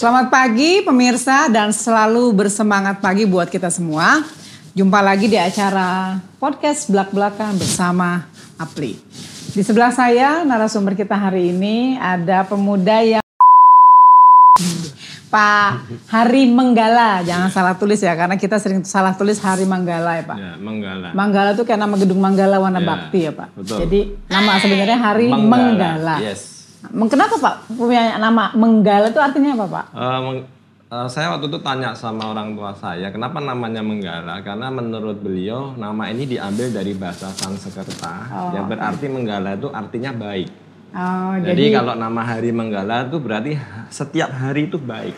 Selamat pagi pemirsa dan selalu bersemangat pagi buat kita semua. Jumpa lagi di acara podcast belak-belakan bersama Apli. Di sebelah saya narasumber kita hari ini ada pemuda yang Pak Hari Menggala, jangan salah tulis ya karena kita sering salah tulis Hari Manggala ya Pak. Ya, Manggala. Manggala itu kayak nama gedung Manggala warna Ya, bakti ya Pak. betul. Jadi nama sebenarnya Hari Menggala. Yes. Kenapa Pak punya nama Menggala itu artinya apa Pak? Eh, meng- eh, saya waktu itu tanya sama orang tua saya, kenapa namanya Menggala? Karena menurut beliau nama ini diambil dari bahasa Sanskerta, yang berarti Menggala itu artinya baik. Oh, Jadi, kalau nama hari Menggala itu berarti setiap hari itu baik.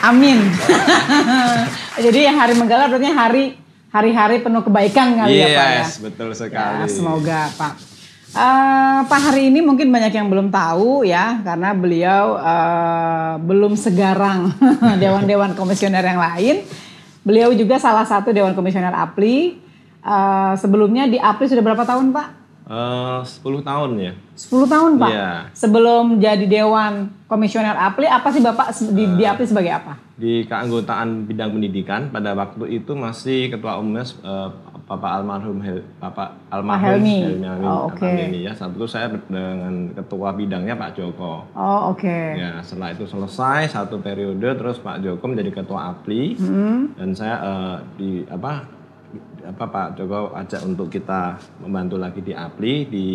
Amin. Jadi hari Menggala berarti hari hari-hari penuh kebaikan kali ya Pak ya. yes, betul Ya, sekali. semoga Pak. Eh, Pak hari ini mungkin banyak yang belum tahu ya karena beliau eh, belum segarang dewan-dewan komisioner yang lain. Beliau juga salah satu dewan komisioner APLI. Eh, sebelumnya di APLI sudah berapa tahun Pak? Eh, 10 tahun ya. 10 tahun Pak. Iya. Sebelum jadi dewan komisioner APLI apa sih Bapak di, di APLI sebagai apa? Di keanggotaan bidang pendidikan pada waktu itu masih ketua umumnya eh, Bapak almarhum Hel, Bapak almarhum Helmi. Helmi Amin Oh, oke. Atamimi ya. Saat itu saya dengan ketua bidangnya Pak Joko. Oh oke. Ya, setelah itu selesai satu periode terus Pak Joko menjadi ketua APLI Hmm. dan saya eh, di apa apa Pak Joko ajak untuk kita membantu lagi di APLI di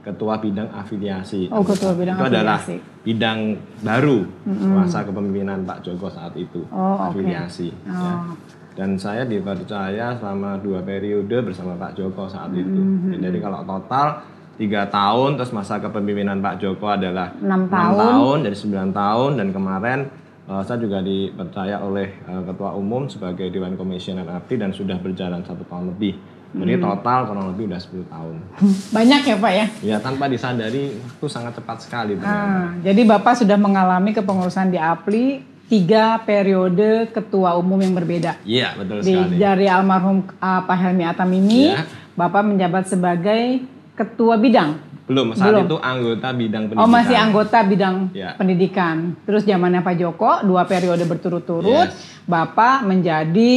ketua bidang afiliasi. Oh, ketua bidang itu adalah afiliasi. bidang baru masa kepemimpinan Pak Joko saat itu Oh, afiliasi. ya. Oh. Dan saya dipercaya selama dua periode bersama Pak Joko saat itu. Mm-hmm. Jadi kalau total tiga tahun, terus masa kepemimpinan Pak Joko adalah Enam tahun. tahun, dari 9 tahun, dan kemarin eh, saya juga dipercaya oleh eh, Ketua Umum sebagai Dewan Komisioner API dan sudah berjalan satu tahun lebih. Jadi Mm-hmm. total kurang lebih udah 10 tahun. Banyak ya Pak ya? Ya tanpa disadari itu sangat cepat sekali ternyata. Ah, jadi Bapak sudah mengalami kepengurusan di APLI tiga periode ketua umum yang berbeda. Iya betul Di sekali. dari almarhum ah, Pak Helmi Atamimi, Ya. Bapak menjabat sebagai ketua bidang. Belum saat Belum. itu anggota bidang pendidikan. Oh masih anggota bidang Ya. pendidikan. Terus zamannya Pak Joko dua periode berturut-turut, Yes. Bapak menjadi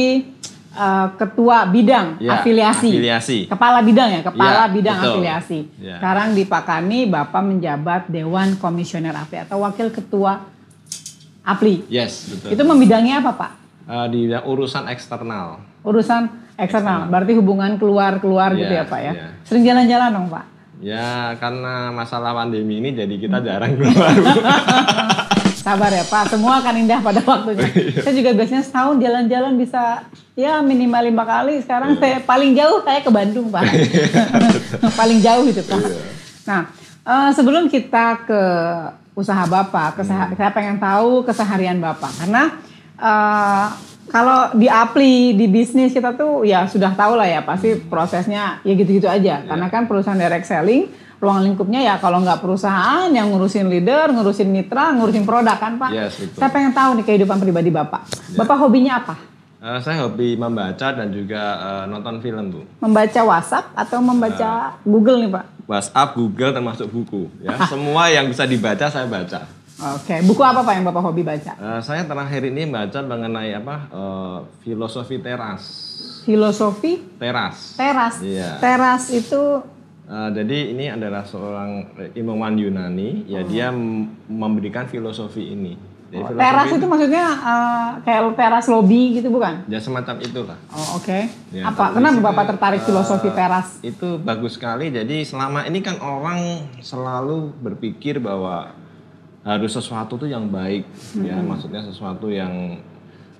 eh, ketua bidang Ya, afiliasi. afiliasi. Kepala bidang ya, kepala Ya, bidang betul. afiliasi. Ya. Sekarang di Pakani Bapak menjabat Dewan Komisioner API atau Wakil Ketua APLI. Yes betul. Itu membidangi apa Pak? Eh, di urusan eksternal. Urusan eksternal, berarti hubungan keluar-keluar gitu ya Iya, Pak ya. iya. Sering jalan-jalan dong Pak? Ya karena masalah pandemi ini jadi kita jarang keluar. Sabar ya Pak, semua akan indah pada waktunya. saya juga biasanya setahun jalan-jalan bisa ya minimal lima kali. Sekarang saya paling jauh saya ke Bandung Pak. paling jauh itu Pak. Nah eh, sebelum kita ke usaha Bapak, ke saya pengen tahu keseharian Bapak. Karena eh, kalau di apli, di bisnis kita tuh ya sudah tahu lah ya pasti prosesnya ya gitu-gitu aja. Karena kan perusahaan direct selling, ruang lingkupnya ya kalau nggak perusahaan yang ngurusin leader, ngurusin mitra, ngurusin produk kan Pak. Yes, betul. Saya pengen tahu nih kehidupan pribadi Bapak. Bapak hobinya apa? Eh, saya hobi membaca dan juga eh, nonton film bu. Membaca WhatsApp atau membaca Google nih Pak? WhatsApp, Google termasuk buku. Ya semua yang bisa dibaca saya baca. Oke, buku apa Pak yang Bapak hobi baca? Eh, saya terakhir ini baca mengenai apa eh, filosofi teras. Filosofi Teras. teras. Iya. Teras itu Eh, jadi ini adalah seorang ilmuwan Yunani. Ya dia m- memberikan filosofi ini. Jadi filosofi teras itu maksudnya eh, kayak teras lobby gitu bukan? ya semacam itulah. Oh, oke. Ya, apa? Kenapa Bapak tertarik eh, filosofi teras? Itu bagus sekali. Jadi selama ini kan orang selalu berpikir bahwa harus sesuatu tuh yang baik, ya maksudnya sesuatu yang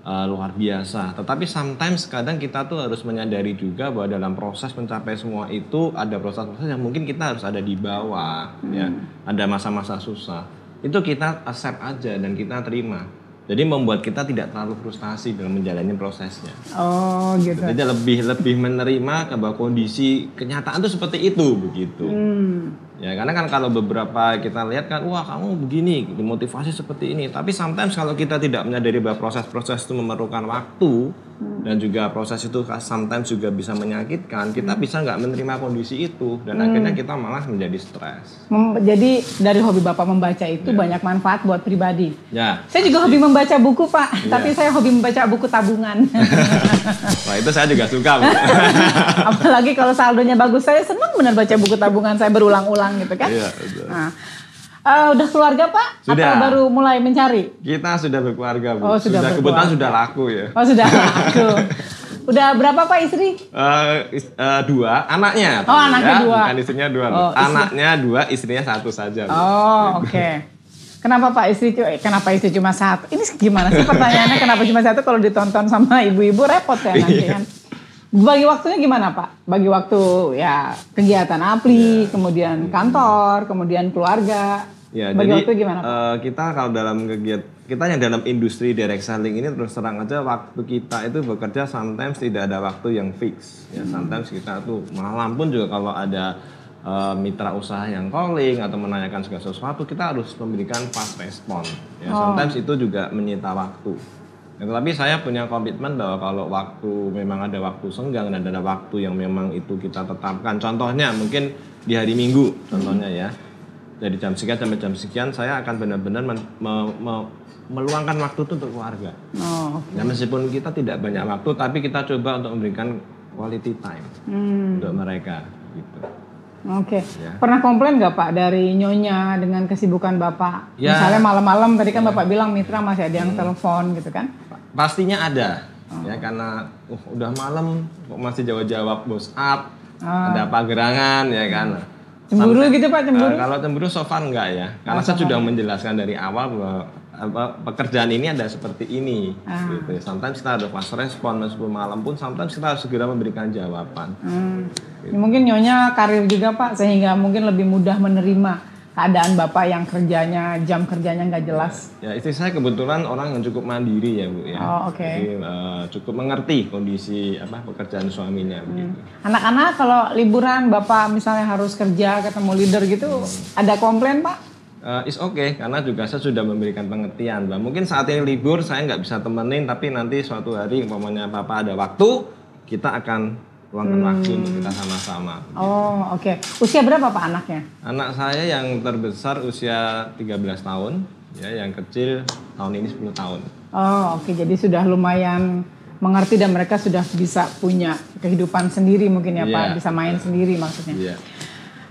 uh, luar biasa. Tetapi sometimes kadang kita tuh harus menyadari juga bahwa dalam proses mencapai semua itu ada proses-proses yang mungkin kita harus ada di bawah, ya ada masa-masa susah. Itu kita accept aja dan kita terima. Jadi membuat kita tidak terlalu frustasi dalam menjalani prosesnya. Oh, gitu. Jadi lebih lebih menerima ke bahwa kondisi kenyataan itu seperti itu begitu. Hmm. Ya karena kan kalau beberapa kita lihat kan wah kamu begini dimotivasi seperti ini. Tapi sometimes kalau kita tidak menyadari bahwa proses-proses itu memerlukan waktu dan juga proses itu sometimes juga bisa menyakitkan, kita bisa nggak menerima kondisi itu dan akhirnya kita malah menjadi stres. Mem- Jadi dari hobi Bapak membaca itu banyak manfaat buat pribadi. Ya, Saya juga hobi membaca buku, Pak. Iya. Tapi saya hobi membaca buku tabungan. wah itu saya juga suka. Bu. Apalagi kalau saldonya bagus. Saya senang benar baca buku tabungan saya berulang-ulang gitu kan. Iya, betul. Nah, eh, udah keluarga, Pak? Atau Sudah. baru mulai mencari? Kita sudah berkeluarga, Bu. Oh, sudah kebetulan berkeluarga. sudah laku ya. Oh, sudah laku. Udah berapa, Pak, istri? Eh, is- eh, dua, anaknya. Oh, tapi anaknya ya, dua. Bukan istrinya dua. Oh, istri- anaknya dua, istrinya satu saja. Bu. Oh, oke. Kenapa Pak istri kenapa istri cuma satu? Ini gimana sih pertanyaannya kenapa cuma satu kalau ditonton sama ibu-ibu repot ya nanti Iya. kan. Bagi waktunya gimana Pak? Bagi waktu ya kegiatan apli, Iya. kemudian kantor, kemudian keluarga. Ya, Bagi jadi waktu gimana Pak? eh, kita kalau dalam kegiatan kita yang dalam industri direct selling ini terus terang aja waktu kita itu bekerja sometimes tidak ada waktu yang fix. Ya, sometimes kita tuh malam pun juga kalau ada eh, mitra usaha yang calling atau menanyakan segala sesuatu kita harus memberikan fast respon. Ya, sometimes itu juga menyita waktu. Ya, tetapi saya punya komitmen bahwa kalau waktu memang ada waktu senggang dan ada waktu yang memang itu kita tetapkan. Contohnya mungkin di hari Minggu, contohnya ya dari jam sekian sampai jam sekian saya akan benar-benar me- me- meluangkan waktu itu untuk keluarga. Oh, Ya meskipun kita tidak banyak waktu, tapi kita coba untuk memberikan quality time hmm, untuk mereka. Gitu. oke. Ya. Pernah komplain nggak Pak dari nyonya dengan kesibukan Bapak? Ya. Misalnya malam-malam tadi kan Bapak bilang mitra masih ada yang telepon gitu kan? Pastinya ada, ya karena uh, udah malam kok masih jawab-jawab WhatsApp, ada apa gerangan ya kan. Cemburu gitu Pak, cemburu? Eh, kalau cemburu so far enggak ya, karena saya sudah menjelaskan dari awal bahwa apa, pekerjaan ini ada seperti ini. Ah. Gitu. Sometimes kita ada fast respon meskipun malam pun, sometimes kita harus segera memberikan jawaban. Hmm. Ya, mungkin nyonya karir juga Pak, sehingga mungkin lebih mudah menerima keadaan Bapak yang kerjanya, jam kerjanya nggak jelas. Ya istri saya kebetulan orang yang cukup mandiri ya bu ya. Oh, oke. Jadi eh, cukup mengerti kondisi apa pekerjaan suaminya begitu. Anak-anak kalau liburan Bapak misalnya harus kerja ketemu leader gitu, ada komplain Pak? Eh, is okay karena juga saya sudah memberikan pengertian bahwa mungkin saat ini libur saya nggak bisa temenin tapi nanti suatu hari umpamanya papa ada waktu kita akan luangkan waktu untuk kita sama-sama. Oh oke. Usia berapa Pak anaknya? Anak saya yang terbesar usia 13 tahun, ya yang kecil tahun ini 10 tahun. Oh oke, jadi sudah lumayan mengerti dan mereka sudah bisa punya kehidupan sendiri mungkin ya Pak, Iya. bisa main sendiri maksudnya. Iya.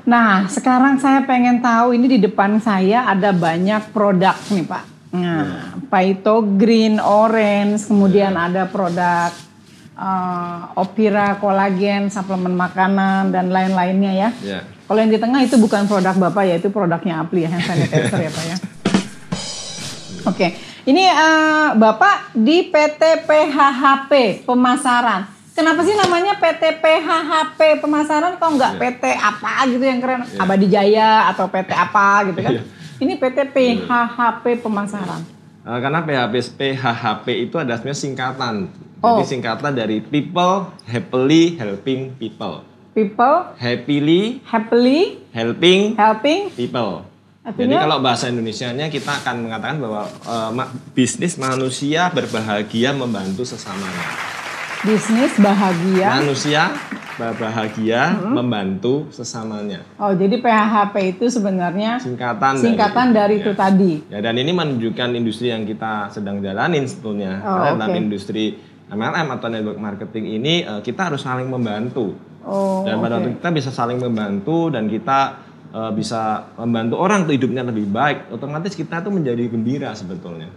Nah, sekarang saya pengen tahu ini di depan saya ada banyak produk nih, Pak. Nah, Paito Green, Orange, kemudian ada produk eh, Opira kolagen, suplemen makanan dan lain-lainnya ya. Ya. Kalau yang di tengah itu bukan produk Bapak ya, itu produknya Apli ya, hand sanitizer ya, Pak ya. Oke. Ini eh, Bapak di PT PHHP pemasaran. Kenapa sih namanya PT PHHP pemasaran kok nggak PT apa gitu yang keren? Abadi Jaya atau PT apa gitu kan? Iya. Ini PT PHHP pemasaran. Eh, karena PHP, PHHP itu ada sebenarnya singkatan. Oh. Jadi singkatan dari People Happily Helping People. People Happily happily Helping helping People. Jadi Artinya? kalau bahasa Indonesianya kita akan mengatakan bahwa ma- bisnis manusia berbahagia membantu sesamanya. bisnis bahagia. Manusia berbahagia Hmm. membantu sesamanya. Oh, jadi PHHP itu sebenarnya Singkatan singkatan dari itu ya. tadi. Ya dan ini menunjukkan industri yang kita sedang jalanin sebetulnya. Oh, Karena dalam oke. industri MLM atau network marketing ini eh, kita harus saling membantu. Oh, dan pada oke. waktu kita bisa saling membantu dan kita eh, bisa membantu orang untuk hidupnya lebih baik, otomatis kita tuh menjadi gembira sebetulnya.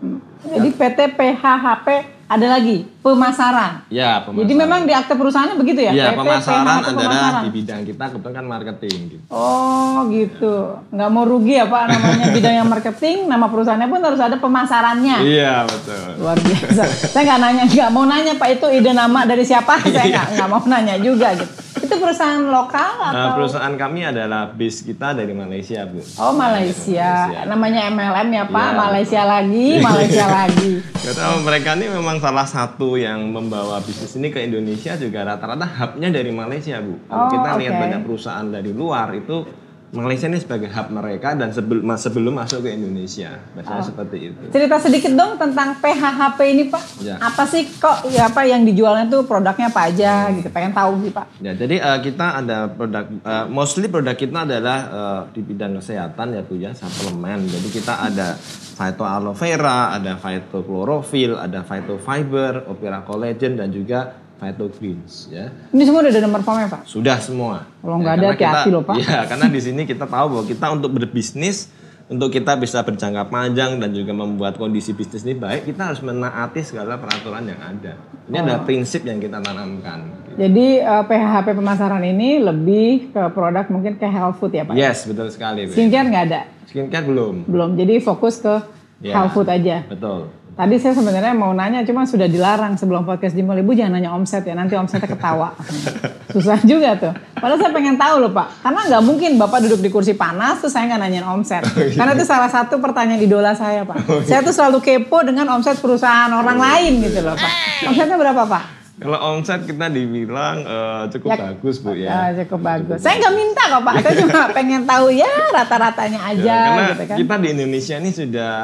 Jadi PT PHHP ada lagi pemasaran. Ya, pemasaran. Jadi memang di akte perusahaannya begitu ya? Iya, pemasaran PHHP adalah pemasaran. di bidang kita kebetulan kan marketing gitu. Oh gitu, nggak mau rugi ya Pak namanya bidang yang marketing, nama perusahaannya pun harus ada pemasarannya. Iya, betul. Luar biasa. Saya nggak nanya, nggak mau nanya Pak itu ide nama dari siapa? Saya Iya. nggak nggak mau nanya juga gitu. Itu perusahaan lokal Nah, atau? perusahaan kami adalah base kita dari Malaysia, Bu. Oh Malaysia. Malaysia. namanya MLM ya Pak. Iya. Malaysia lagi, Malaysia lagi. Tahu mereka ini memang salah satu yang membawa bisnis ini ke Indonesia juga rata-rata hubnya dari Malaysia bu. Kalau Oh, kita lihat oke. banyak perusahaan dari luar itu Malaysia ini sebagai hub mereka dan sebelum sebelum masuk ke Indonesia. Biasanya Oh. seperti itu. Cerita sedikit dong tentang PHHP ini Pak. Ya. Apa sih kok ya apa yang dijualnya tuh produknya apa aja gitu. Pengen tahu sih Pak. Ya, jadi eh, kita ada produk, eh, mostly produk kita adalah eh, di bidang kesehatan ya Bu ya, suplemen. Jadi kita ada phyto aloe vera, ada phyto chlorophyll, ada phyto fiber, opera collagen dan juga phyto greens ya. Ini semua udah ada nomor formnya Pak. Sudah semua. Kalau nggak ada, karena kita- hati-hati loh, Pak. Iya, karena di sini kita tahu bahwa kita untuk berbisnis untuk kita bisa berjangka panjang dan juga membuat kondisi bisnis ini baik, kita harus menaati segala peraturan yang ada. Ini Oh. adalah prinsip yang kita tanamkan. Jadi eh, PHHP pemasaran ini lebih ke produk mungkin ke health food ya Pak. Yes, betul sekali. Skincare nggak ada. Skincare belum. Belum. Jadi fokus ke Ya. health food aja. Betul. Tadi saya sebenarnya mau nanya, cuma sudah dilarang sebelum podcast dimulai. Ibu jangan nanya omset ya, nanti omsetnya ketawa. Susah juga tuh. Padahal saya pengen tahu loh Pak, karena nggak mungkin Bapak duduk di kursi panas terus saya nggak nanyain omset. Karena itu salah satu pertanyaan idola saya Pak. Saya tuh selalu kepo dengan omset perusahaan orang lain gitu loh Pak. Omsetnya berapa Pak? Kalau omset kita dibilang eh, cukup Ya, bagus bu ya. cukup bagus. Saya nggak minta kok Pak, saya cuma pengen tahu ya rata-ratanya Ya, aja karena gitu kan. kita di Indonesia ini sudah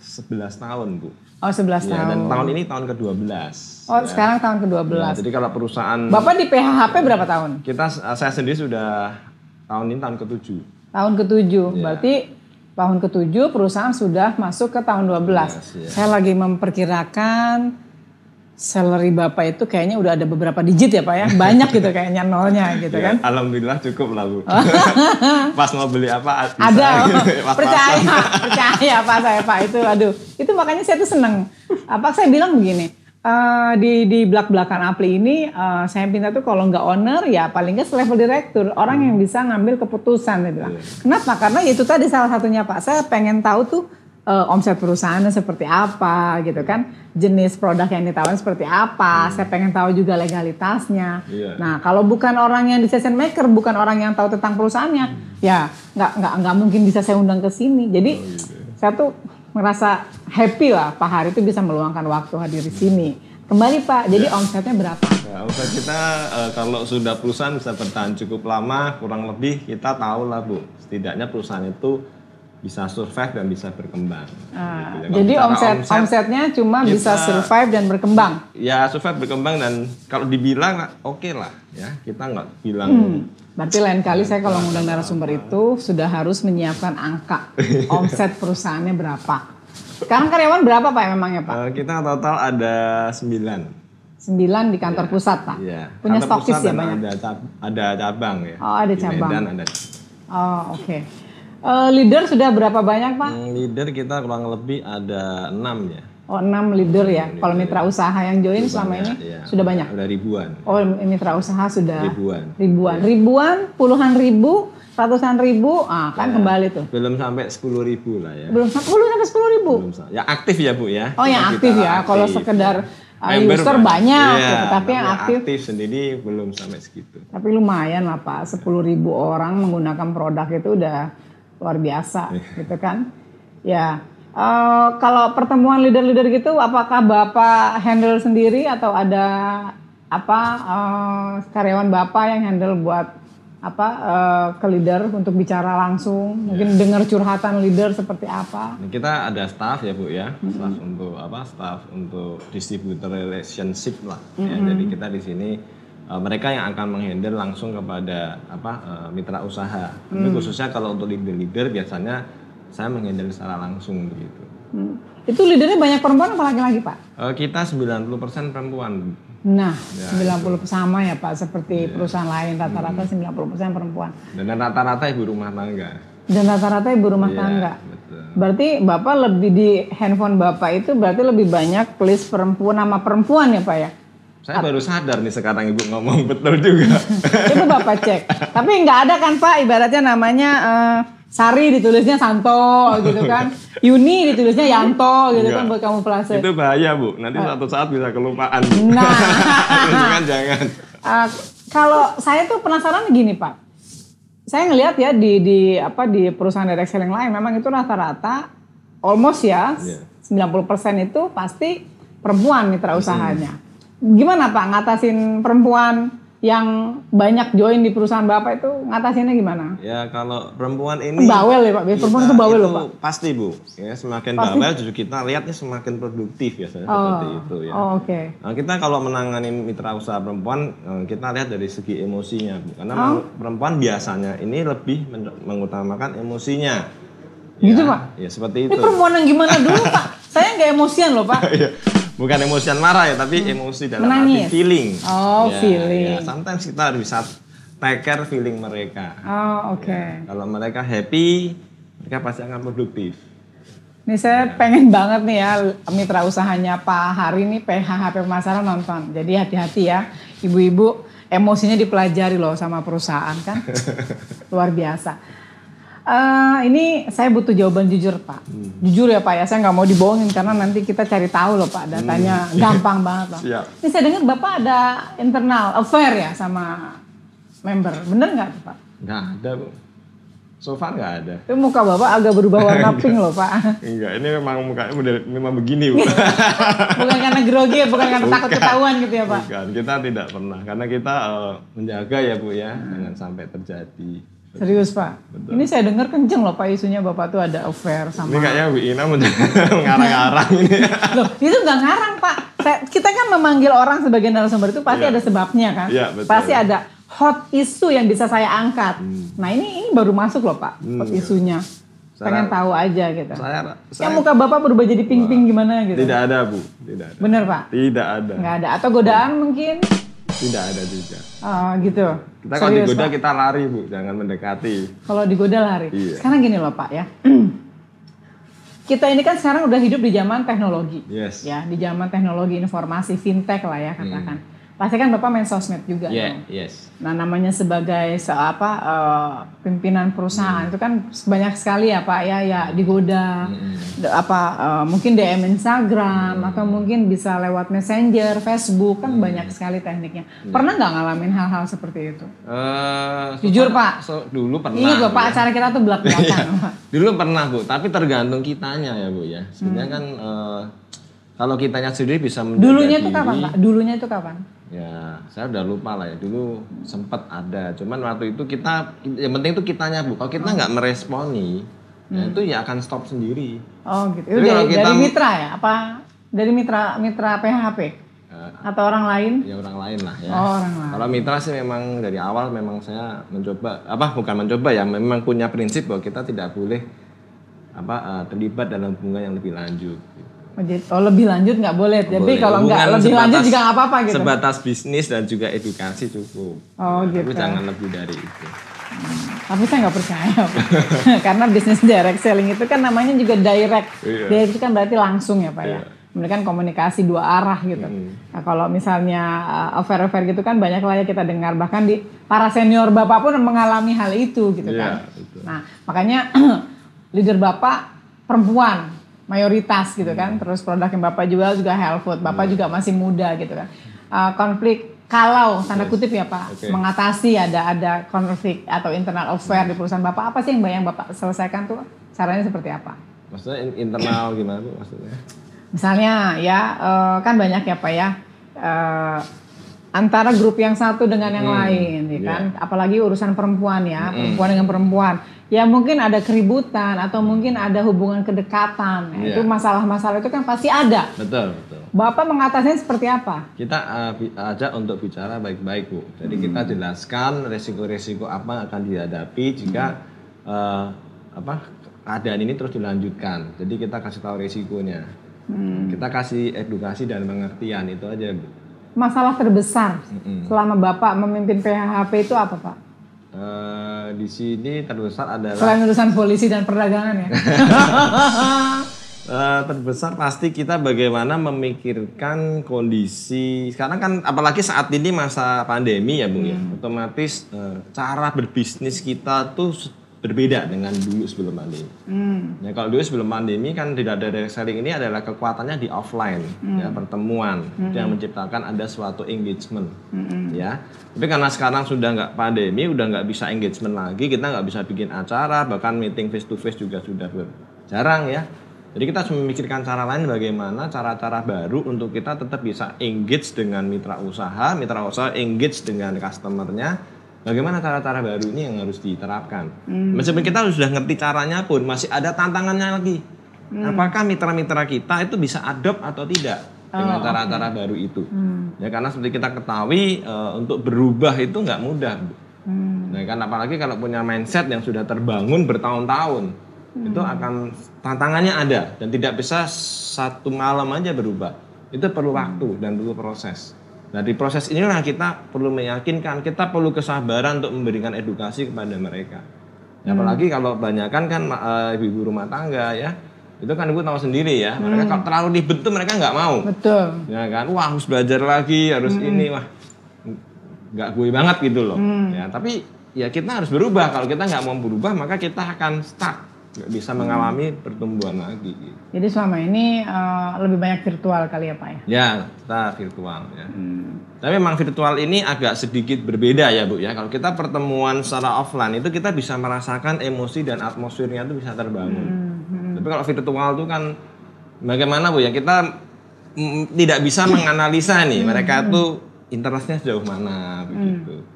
11 tahun bu. Oh 11 Ya, dan tahun. tahun ini tahun ke-12. Oh sekarang tahun ke-12. Ya, jadi kalau perusahaan Bapak di PHHP berapa tahun? kita saya sendiri sudah tahun ini tahun ke-7. Tahun ke-7. Iya. Berarti tahun ke-7 perusahaan sudah masuk ke tahun 12. Yes, iya. Saya lagi memperkirakan salary Bapak itu kayaknya udah ada beberapa digit ya Pak ya. Banyak gitu kayaknya nolnya gitu Ya, kan. Alhamdulillah cukup lah bu. Pas mau beli apa bisa. Ada, Pas-pasan. percaya, percaya Pak saya Pak itu, aduh, itu makanya saya tuh seneng. Apa saya bilang begini, eh, di di belak belakan Apli ini, eh, saya minta tuh kalau nggak owner ya paling nggak level direktur, orang yang bisa ngambil keputusan, saya bilang. Kenapa? Karena itu tadi salah satunya Pak, saya pengen tahu tuh eh, omset perusahaannya seperti apa gitu kan, jenis produk yang ditawarin seperti apa, saya pengen tahu juga legalitasnya. Iya. Nah, kalau bukan orang yang decision maker, bukan orang yang tahu tentang perusahaannya, ya nggak nggak nggak mungkin bisa saya undang ke sini. Jadi saya tuh merasa happy lah Pak Hari itu bisa meluangkan waktu hadir di sini. Kembali Pak, jadi omsetnya berapa? Ya, omset kita eh, kalau sudah perusahaan bisa bertahan cukup lama, kurang lebih kita tahu lah bu. Setidaknya perusahaan itu bisa survive dan bisa berkembang. Ah, Gitu ya. Jadi bicara omset, omsetnya cuma kita- bisa survive dan berkembang. ya survive berkembang dan kalau dibilang oke lah ya kita nggak bilang Hmm. Berarti lain kali saya kalau ngundang narasumber itu sudah harus menyiapkan angka omset perusahaannya berapa. Sekarang karyawan berapa Pak memangnya Pak? Eh, kita total ada 9 Sembilan di kantor pusat Pak. Iya. Punya Kantor stokis ya dan banyak. Ada, cab- ada cabang ya. Oh, ada Di cabang. Medan ada. Oh oke. Eh, leader sudah berapa banyak Pak? Hmm, leader kita kurang lebih ada 6 ya. Oh enam leader ya. Kalau mitra usaha yang join selama ini Iya, sudah banyak. Ada ribuan. Oh mitra usaha sudah Ribuan. ribuan, ribuan, puluhan ribu, ratusan ribu, ah kan kembali tuh. Belum sampai 10 ribu lah ya. Belum sepuluh sampai sepuluh ribu. Belum ya aktif ya Bu ya. Oh yang aktif ya. Kalau aktif. sekedar uh, Member user banyak, Iya, gitu. tapi yang aktif, sendiri belum sampai segitu. tapi lumayan lah Pak. Sepuluh ribu orang menggunakan produk itu udah luar biasa, Iya. gitu kan? Ya. eh, kalau pertemuan leader-leader gitu, apakah Bapak handle sendiri atau ada apa eh, karyawan Bapak yang handle buat apa eh, ke leader untuk bicara langsung, mungkin dengar curhatan leader seperti apa? Kita ada staff ya Bu ya, staff untuk apa? Staff untuk distributor relationship lah. Ya, jadi kita di sini uh, mereka yang akan menghandle langsung kepada apa uh, mitra usaha. Tapi khususnya kalau untuk leader-leader biasanya saya menghandle secara langsung begitu. Hmm. Itu leadernya banyak perempuan apa laki-laki Pak? Uh, kita 90% perempuan. Nah, Ya, 90 sama ya Pak, seperti perusahaan lain rata-rata 90% perempuan. Dan rata-rata ibu rumah tangga. Dan rata-rata ibu rumah Iya, tangga. betul. Berarti Bapak lebih di handphone Bapak itu berarti lebih banyak list perempuan nama perempuan ya Pak ya? Saya baru sadar nih sekarang ibu ngomong betul juga. Itu Bapak cek. Tapi nggak ada kan Pak ibaratnya namanya eh, Sari ditulisnya Santo gitu kan. Yuni ditulisnya Yanto gitu kan Enggak. buat kamu pelase. Itu bahaya bu, nanti suatu saat bisa kelupaan. Nah. jangan jangan. Uh, kalau saya tuh penasaran gini Pak, saya ngelihat ya di di apa di perusahaan direct selling lain memang itu rata-rata almost ya Iya. 90% itu pasti perempuan mitra usahanya. Gimana Pak ngatasin perempuan yang banyak join di perusahaan Bapak itu ngatasinnya gimana? Ya kalau perempuan ini Bawel ya Pak, biar perempuan itu bawel loh Pak. Pasti Bu, ya semakin bawel justru kita lihatnya semakin produktif ya seperti itu ya. Oh oke. Nah, kita kalau menangani mitra usaha perempuan, eh, kita lihat dari segi emosinya, Bu. Karena Oh. perempuan biasanya ini lebih men- mengutamakan emosinya. Gitu, Ya, Pak? Ya seperti Ini itu. perempuan yang gimana dulu Pak? Saya nggak emosian loh Pak. Bukan emosian marah ya, tapi emosi dalam Menangis. arti feeling. Oh, Ya, feeling. ya. Sometimes kita bisa take care feeling mereka. Oh oke. Kalau mereka happy, mereka pasti akan produktif. Nih saya pengen banget nih ya mitra usahanya Pak Hari nih PHHP Pemasaran nonton. Jadi hati-hati ya ibu-ibu emosinya dipelajari loh sama perusahaan kan. Luar biasa. Eh, ini saya butuh jawaban jujur Pak. Jujur ya Pak ya, saya nggak mau dibohongin karena nanti kita cari tahu loh Pak datanya gampang banget loh. Siap. Ini saya dengar Bapak ada internal affair ya sama member, bener nggak Pak? Nggak ada, Bu. So far nggak ada. Itu muka Bapak agak berubah warna pink loh Pak. Enggak, ini memang mukanya model- memang begini, Bu. bukan karena grogi, bukan karena takut ketahuan gitu ya Pak. Bukan, kita tidak pernah. Karena kita eh, menjaga ya, Bu ya, jangan sampai terjadi. Serius Pak. Ini saya dengar kenceng loh Pak isunya Bapak tuh ada affair Ini sama. kayaknya Bu Ina mengarang-arang ini. Loh, itu nggak ngarang Pak. Saya- kita kan memanggil orang sebagai narasumber itu pasti Iya. ada sebabnya kan. Betul. Pasti ada hot isu yang bisa saya angkat. Nah ini ini baru masuk loh Pak hot Hmm. isunya. Pengen tahu aja gitu. Saya, Ya saya muka Bapak berubah jadi pink-pink gimana gitu. tidak ada, Bu. Tidak ada. Bener Pak? Tidak ada. Nggak ada. Atau godaan mungkin? Tidak ada juga. Oh gitu. Kita kalau Serius, digoda Pak? kita lari, Bu. Jangan mendekati. Kalau digoda lari. Iya. Sekarang gini loh Pak ya. Kita ini kan sekarang udah hidup di zaman teknologi. Yes. Ya, di zaman teknologi informasi fintech lah ya katakan. Pasti kan Bapak main sosmed juga. Yeah, dong. yes. Nah, namanya sebagai se apa eh, pimpinan perusahaan itu kan banyak sekali ya Pak ya ya digoda. De- apa eh, mungkin DM Instagram atau mungkin bisa lewat Messenger, Facebook kan Hmm. banyak sekali tekniknya. Pernah nggak ngalamin hal-hal seperti itu? Eh, Jujur, so- Pak. so- dulu pernah. Bu, Pak, ya. acara kita tuh belak-belakan. Pak. Dulu pernah bu, tapi tergantung kitanya ya bu ya. Sebenarnya kan eh, kalau kitanya sendiri bisa Dulunya itu kapan Pak? Dulunya itu kapan? Ya, saya udah lupa lah ya. Dulu sempat ada, cuman waktu itu kita, yang penting itu kitanya bu. Kalau kita nggak meresponi, ya itu ya akan stop sendiri. Oh gitu. Itu Jadi dari, kita- dari mitra ya? Apa dari mitra mitra PHP Eh, atau orang lain? ya orang lain lah ya. Oh, orang lain. Kalau mitra sih memang dari awal memang saya mencoba apa bukan mencoba ya memang punya prinsip bahwa kita tidak boleh apa eh, terlibat dalam hubungan yang lebih lanjut. Jadi- oh, lebih lanjut nggak boleh. Tapi Boleh. kalau nggak lebih lanjut juga nggak apa-apa gitu. Sebatas bisnis dan juga edukasi cukup. Oh Tapi gitu. jangan lebih dari itu. Tapi saya nggak percaya. Karena bisnis direct selling itu kan namanya juga direct. Iya. Direct itu kan berarti langsung ya Pak ya. Mereka kan komunikasi dua arah gitu. Hmm. Nah, kalau misalnya uh, affair-affair gitu kan banyak lah ya kita dengar. Bahkan di para senior Bapak pun mengalami hal itu gitu Iya, kan. betul. Nah makanya leader Bapak perempuan mayoritas gitu kan. Hmm. Terus produk yang Bapak jual juga health food. Bapak juga masih muda gitu kan. Uh, konflik kalau tanda kutip ya Pak Oke. mengatasi ada ada konflik atau internal affair di perusahaan Bapak apa sih yang yang Bapak selesaikan tuh caranya seperti apa? Maksudnya in- internal gimana bu maksudnya? Misalnya ya eh, kan banyak ya Pak ya eh, antara grup yang satu dengan yang Hmm, lain ya iya. kan apalagi urusan perempuan ya perempuan dengan perempuan ya mungkin ada keributan atau mungkin ada hubungan kedekatan Iya. itu masalah-masalah itu kan pasti ada Betul betul. Bapak mengatasinya seperti apa? Kita uh, ajak untuk bicara baik-baik bu. Jadi kita jelaskan resiko-resiko apa yang akan dihadapi jika uh, apa keadaan ini terus dilanjutkan. Jadi kita kasih tahu resikonya. Kita kasih edukasi dan pengertian itu aja bu. Masalah terbesar Mm-mm. selama Bapak memimpin PHHP itu apa Pak? Uh, di sini terbesar adalah Selain urusan polisi dan perdagangan ya. Eh, terbesar pasti kita bagaimana memikirkan kondisi sekarang kan apalagi saat ini masa pandemi ya bung ya otomatis eh, cara berbisnis kita tuh berbeda dengan dulu sebelum pandemi. Hmm. Ya kalau dulu sebelum pandemi kan tidak ada direct selling ini adalah kekuatannya di offline ya pertemuan itu yang menciptakan ada suatu engagement ya. Tapi karena sekarang sudah nggak pandemi udah nggak bisa engagement lagi kita nggak bisa bikin acara bahkan meeting face to face juga sudah jarang ya. Jadi kita harus memikirkan cara lain bagaimana cara-cara baru untuk kita tetap bisa engage dengan mitra usaha, mitra usaha engage dengan customernya. Bagaimana cara-cara baru ini yang harus diterapkan? Meskipun kita sudah ngerti caranya pun masih ada tantangannya lagi. Apakah mitra-mitra kita itu bisa adopt atau tidak dengan cara-cara baru itu? Ya karena seperti kita ketahui eh, untuk berubah itu nggak mudah. Bu. Nah, kan apalagi kalau punya mindset yang sudah terbangun bertahun-tahun, itu akan tantangannya ada dan tidak bisa satu malam aja berubah. Itu perlu waktu dan perlu proses. Nah, di proses inilah kita perlu meyakinkan, kita perlu kesabaran untuk memberikan edukasi kepada mereka. Ya, apalagi kalau banyakkan kan eh, ibu-ibu rumah tangga ya, itu kan ibu tahu sendiri ya, mereka kalau terlalu ribet tuh mereka nggak mau. Betul. Ya kan, wah harus belajar lagi, harus ini, wah nggak gue banget gitu loh. Ya, tapi ya kita harus berubah. Kalau kita nggak mau berubah, maka kita akan stuck, nggak bisa mengalami pertumbuhan lagi. Gitu. Jadi selama ini eh, lebih banyak virtual kali ya Pak ya? Ya, kita virtual ya. Tapi memang virtual ini agak sedikit berbeda ya Bu ya. Kalau kita pertemuan secara offline itu kita bisa merasakan emosi dan atmosfernya itu bisa terbangun. Tapi kalau virtual itu kan bagaimana Bu ya? Kita mm, tidak bisa menganalisa nih mereka itu interestnya sejauh mana begitu. Ya.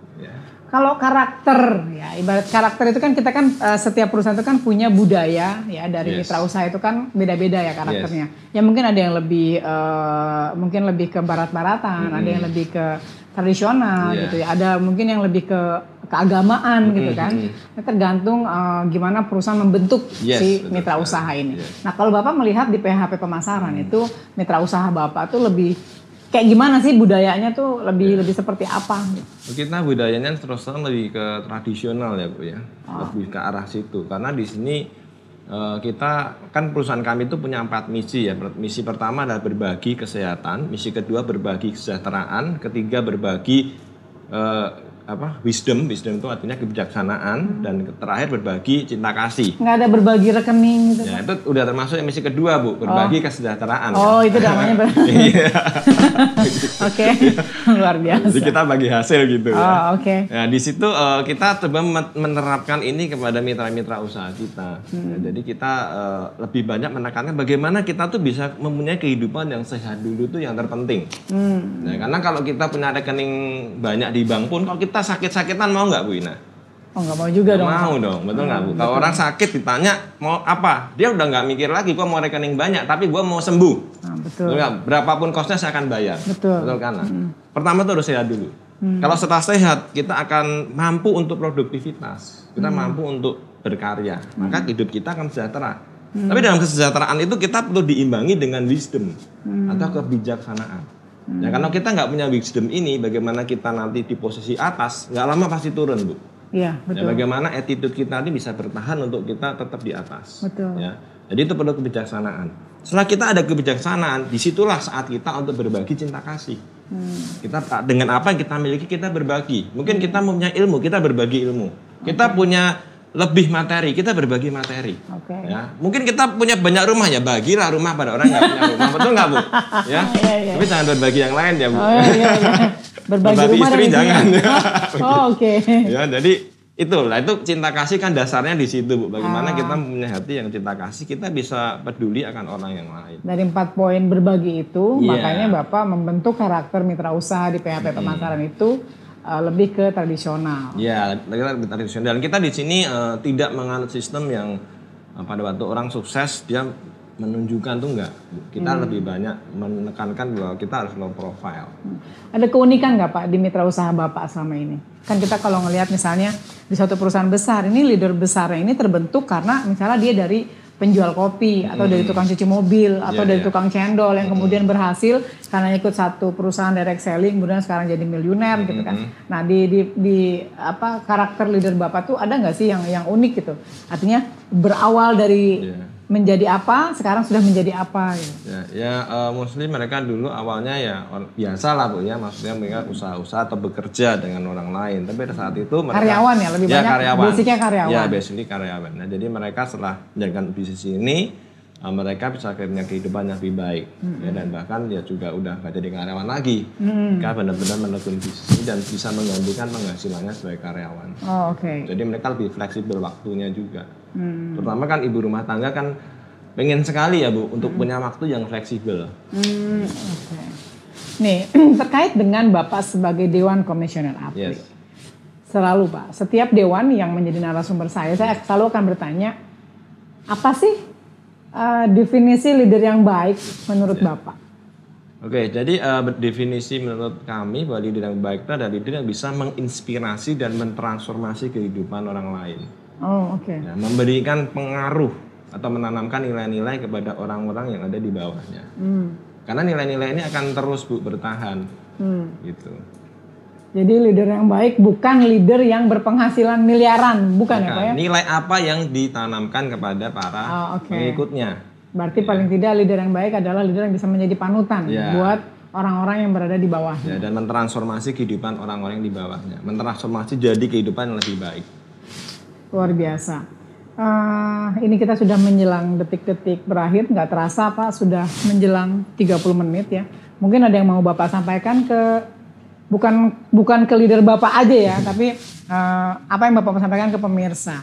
Kalau karakter ya ibarat karakter itu kan kita kan eh, setiap perusahaan itu kan punya budaya ya dari Yes. mitra usaha itu kan beda-beda ya karakternya. Ya mungkin ada yang lebih eh, mungkin lebih ke barat-baratan, ada yang lebih ke tradisional Iya. gitu ya. Ada mungkin yang lebih ke keagamaan gitu kan. Nah, tergantung eh, gimana perusahaan membentuk Yes, si mitra usaha ini. Yes. Nah, kalau Bapak melihat di PHP pemasaran itu mitra usaha Bapak tuh lebih kayak gimana sih budayanya tuh lebih lebih seperti apa? Kita budayanya terus terang lebih ke tradisional ya Bu ya. Lebih ke arah situ. Karena di sini eh, kita kan perusahaan kami itu punya empat misi ya. Misi pertama adalah berbagi kesehatan, misi kedua berbagi kesejahteraan, ketiga berbagi eh, apa wisdom, wisdom itu artinya kebijaksanaan dan terakhir berbagi cinta kasih. nggak ada berbagi rekening gitu. Ya itu udah termasuk yang misi kedua Bu, berbagi kesejahteraan. kan. Oh, itu namanya ber- Iya. Oke, luar biasa. Jadi kita bagi hasil gitu ya. Oh, oke. Nah, di situ eh, kita coba men- menerapkan ini kepada mitra-mitra usaha kita. Ya, jadi kita eh, lebih banyak menekankan bagaimana kita tuh bisa mempunyai kehidupan yang sehat dulu tuh yang terpenting. Nah, karena kalau kita punya rekening banyak di bank pun, kalau kita sakit-sakitan mau nggak Bu Ina? Oh, nggak mau juga dong. Mau dong, betul nggak Bu? Kalau orang sakit ditanya mau apa, dia udah nggak mikir lagi, gua mau rekening banyak, tapi gua mau sembuh. Nah, betul. Betul nggak? Berapapun kosnya saya akan bayar. Betul. kan? Nah, Pertama tuh harus sehat dulu. Kalau setelah sehat, kita akan mampu untuk produktivitas. Kita mampu untuk berkarya. Maka hidup kita akan sejahtera. Tapi dalam kesejahteraan itu kita perlu diimbangi dengan wisdom atau kebijaksanaan. Ya karena kita nggak punya wisdom ini, bagaimana kita nanti di posisi atas, nggak lama pasti turun, Bu. Iya, Ya, betul. bagaimana attitude kita ini bisa bertahan untuk kita tetap di atas. Betul. Ya. Jadi itu perlu kebijaksanaan. Setelah kita ada kebijaksanaan, di situlah saat kita untuk berbagi cinta kasih. Hmm. Kita dengan apa yang kita miliki kita berbagi. Mungkin kita punya ilmu, kita berbagi ilmu. Kita punya lebih materi, kita berbagi materi. Oke. Ya, mungkin kita punya banyak rumah ya bagilah rumah pada orang yang nggak punya rumah, betul nggak bu? Ya, Iya, iya. tapi jangan berbagi yang lain ya bu. Oh, iya. Berbagi, Berbagi rumah istri jangan. Oh, oke. ya jadi itu lah itu cinta kasih kan dasarnya di situ bu bagaimana Ah. kita mempunyai hati yang cinta kasih kita bisa peduli akan orang yang lain Dari empat poin berbagi itu, Iya. makanya Bapak membentuk karakter mitra usaha di PHP pemasaran itu eh, lebih ke tradisional. ya kita lebih tradisional. Dan kita di sini eh, tidak menganut sistem yang eh, pada waktu orang sukses dia menunjukkan tuh enggak. Kita lebih banyak menekankan bahwa kita harus low profile. Ada keunikan nggak Pak di mitra usaha Bapak selama ini? Kan kita kalau ngelihat misalnya di suatu perusahaan besar, ini leader besarnya ini terbentuk karena misalnya dia dari penjual kopi atau dari tukang cuci mobil atau Iya, dari iya. tukang cendol yang kemudian berhasil karena ikut satu perusahaan direct selling kemudian sekarang jadi miliuner gitu kan. Nah di, di di apa karakter leader Bapak tuh ada nggak sih yang yang unik gitu? Artinya berawal dari Iya. Menjadi apa sekarang sudah menjadi apa gitu. Ya, ya eh, mostly mereka dulu awalnya ya or- biasa lah bu ya, maksudnya mereka usaha-usaha atau bekerja dengan orang lain. Tapi pada saat itu mereka Karyawan ya, lebih banyak basicnya karyawan. Ya basically karyawan. Nah jadi mereka setelah menjalankan bisnis ini, mereka bisa punya kehidupan yang lebih baik. Ya, dan bahkan dia juga udah gak jadi karyawan lagi. Mereka benar-benar menekuni bisnis ini dan bisa menggantikan penghasilannya sebagai karyawan. Oh oke. Jadi mereka lebih fleksibel waktunya juga. Hmm. Terutama kan ibu rumah tangga kan pengen sekali ya Bu untuk punya waktu yang fleksibel. Hmm, oke. Nih, terkait dengan Bapak sebagai Dewan Komisioner APRI. Yes. Selalu Pak, setiap dewan yang menjadi narasumber saya, saya selalu akan bertanya, apa sih uh, definisi leader yang baik menurut Bapak? Oke, jadi eh, definisi menurut kami bahwa leader yang baik itu adalah leader yang bisa menginspirasi dan mentransformasi kehidupan orang lain. Oh, oke. Ya, memberikan pengaruh atau menanamkan nilai-nilai kepada orang-orang yang ada di bawahnya. Hmm. Karena nilai-nilai ini akan terus Bu bertahan. Hmm. Gitu. Jadi leader yang baik bukan leader yang berpenghasilan miliaran, bukan, ya Pak ya? Nilai apa yang ditanamkan kepada para Oh, oke. pengikutnya? Berarti paling tidak leader yang baik adalah leader yang bisa menjadi panutan Ya. buat orang-orang yang berada di bawah. Ya, dan mentransformasi kehidupan orang-orang yang di bawahnya. Mentransformasi jadi kehidupan yang lebih baik. Luar biasa. Eh, ini kita sudah menjelang detik-detik berakhir, nggak terasa Pak, sudah menjelang 30 menit ya. Mungkin ada yang mau Bapak sampaikan ke bukan bukan ke leader Bapak aja ya, tapi eh, apa yang Bapak mau sampaikan ke pemirsa.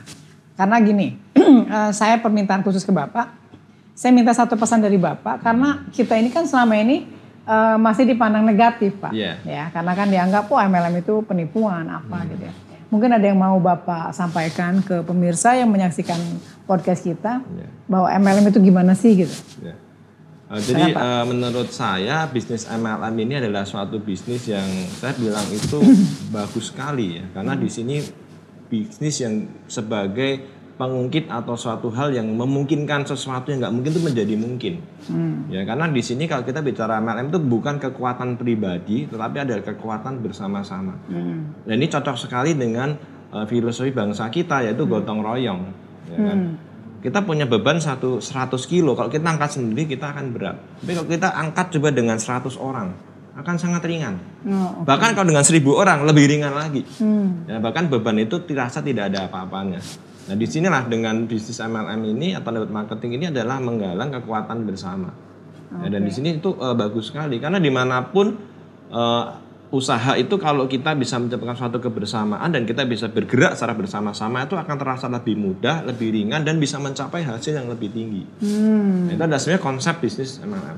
Karena gini, eh, saya permintaan khusus ke Bapak, saya minta satu pesan dari Bapak karena kita ini kan selama ini eh, masih dipandang negatif Pak. Iya. Ya, karena kan dianggap wah MLM itu penipuan apa gitu ya. Mungkin ada yang mau Bapak sampaikan ke pemirsa yang menyaksikan podcast kita Iya. bahwa MLM itu gimana sih gitu. Ya. Uh, jadi uh, menurut saya bisnis MLM ini adalah suatu bisnis yang saya bilang itu bagus sekali ya. Karena di sini bisnis yang sebagai pengungkit atau suatu hal yang memungkinkan sesuatu yang nggak mungkin itu menjadi mungkin. Ya karena di sini kalau kita bicara MLM itu bukan kekuatan pribadi tetapi ada kekuatan bersama-sama. Dan ini cocok sekali dengan uh, filosofi bangsa kita yaitu gotong royong ya kan? Kita punya beban satu 100 kilo. Kalau kita angkat sendiri kita akan berat. Tapi kalau kita angkat coba dengan 100 orang akan sangat ringan. Oh, bahkan kalau dengan 1000 orang lebih ringan lagi. Hmm. ya, bahkan beban itu dirasa tidak ada apa-apanya. Nah di sinilah dengan bisnis MLM ini atau network marketing ini adalah menggalang kekuatan bersama. Ya, dan di sini itu eh, bagus sekali. Karena di mana pun eh, usaha itu kalau kita bisa menciptakan suatu kebersamaan dan kita bisa bergerak secara bersama-sama itu akan terasa lebih mudah, lebih ringan dan bisa mencapai hasil yang lebih tinggi. Hmm. Nah, itu adalah sebenarnya konsep bisnis MLM.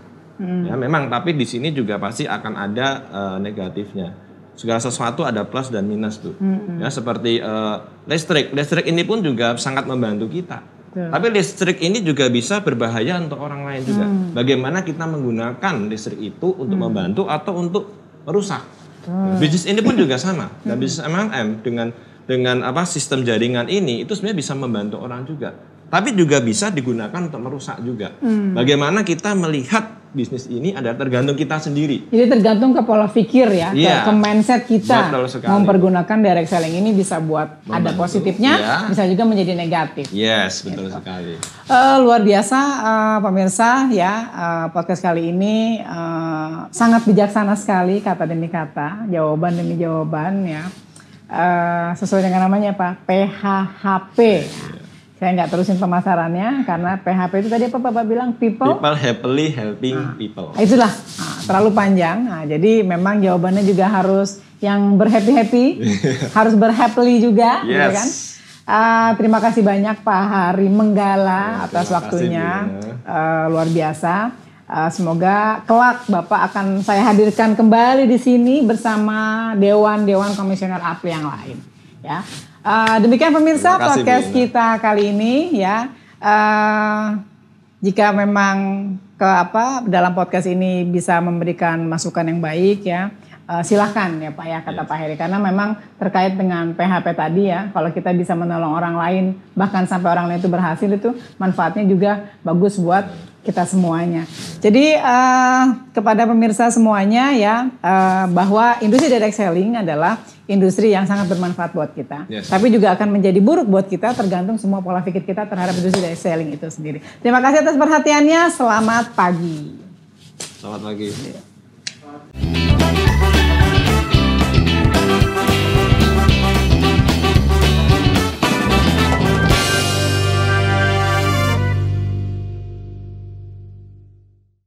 Ya memang tapi di sini juga pasti akan ada eh, negatifnya. Segala sesuatu ada plus dan minus tuh. Ya seperti eh, listrik, listrik ini pun juga sangat membantu kita. Betul. Tapi listrik ini juga bisa berbahaya untuk orang lain juga. Bagaimana kita menggunakan listrik itu untuk membantu atau untuk merusak. Bisnis ini pun juga sama. Dan bisnis MLM dengan dengan apa sistem jaringan ini itu sebenarnya bisa membantu orang juga. Tapi juga bisa digunakan untuk merusak juga. Bagaimana kita melihat bisnis ini adalah tergantung kita sendiri. Jadi tergantung ke pola pikir ya, ke- Iya. ke, mindset kita. Mempergunakan direct selling ini bisa buat ada Membantu, positifnya, iya. bisa juga menjadi negatif. Yes, betul sekali. Eh, luar biasa eh, pemirsa ya eh, podcast kali ini eh, sangat bijaksana sekali kata demi kata jawaban demi jawaban ya Eh, sesuai dengan namanya apa PHHP saya nggak terusin pemasarannya karena PHP itu tadi apa bapak bilang people People happily helping people. Nah, itulah nah, terlalu panjang. Nah, jadi memang jawabannya juga harus yang berhappy happy, harus berhappily juga, gitu Yes. kan? Ah, terima kasih banyak Pak Hari Menggala Ya, atas kasih, waktunya, Bu. Eh, luar biasa. Ah, semoga kelak Bapak akan saya hadirkan kembali di sini bersama dewan-dewan komisioner APRI yang lain. Ya, Ah, demikian pemirsa kasih, podcast Ina. kita kali ini ya. Eh, jika memang ke apa dalam podcast ini bisa memberikan masukan yang baik ya eh, silahkan ya Pak ya kata Pak Heri karena memang terkait dengan PHP tadi ya kalau kita bisa menolong orang lain bahkan sampai orang lain itu berhasil itu manfaatnya juga bagus buat kita semuanya. Jadi eh, kepada pemirsa semuanya ya eh, bahwa industri direct selling adalah industri yang sangat bermanfaat buat kita. Yes. Tapi juga akan menjadi buruk buat kita tergantung semua pola pikir kita terhadap industri direct selling itu sendiri. Terima kasih atas perhatiannya. Selamat pagi. Selamat pagi.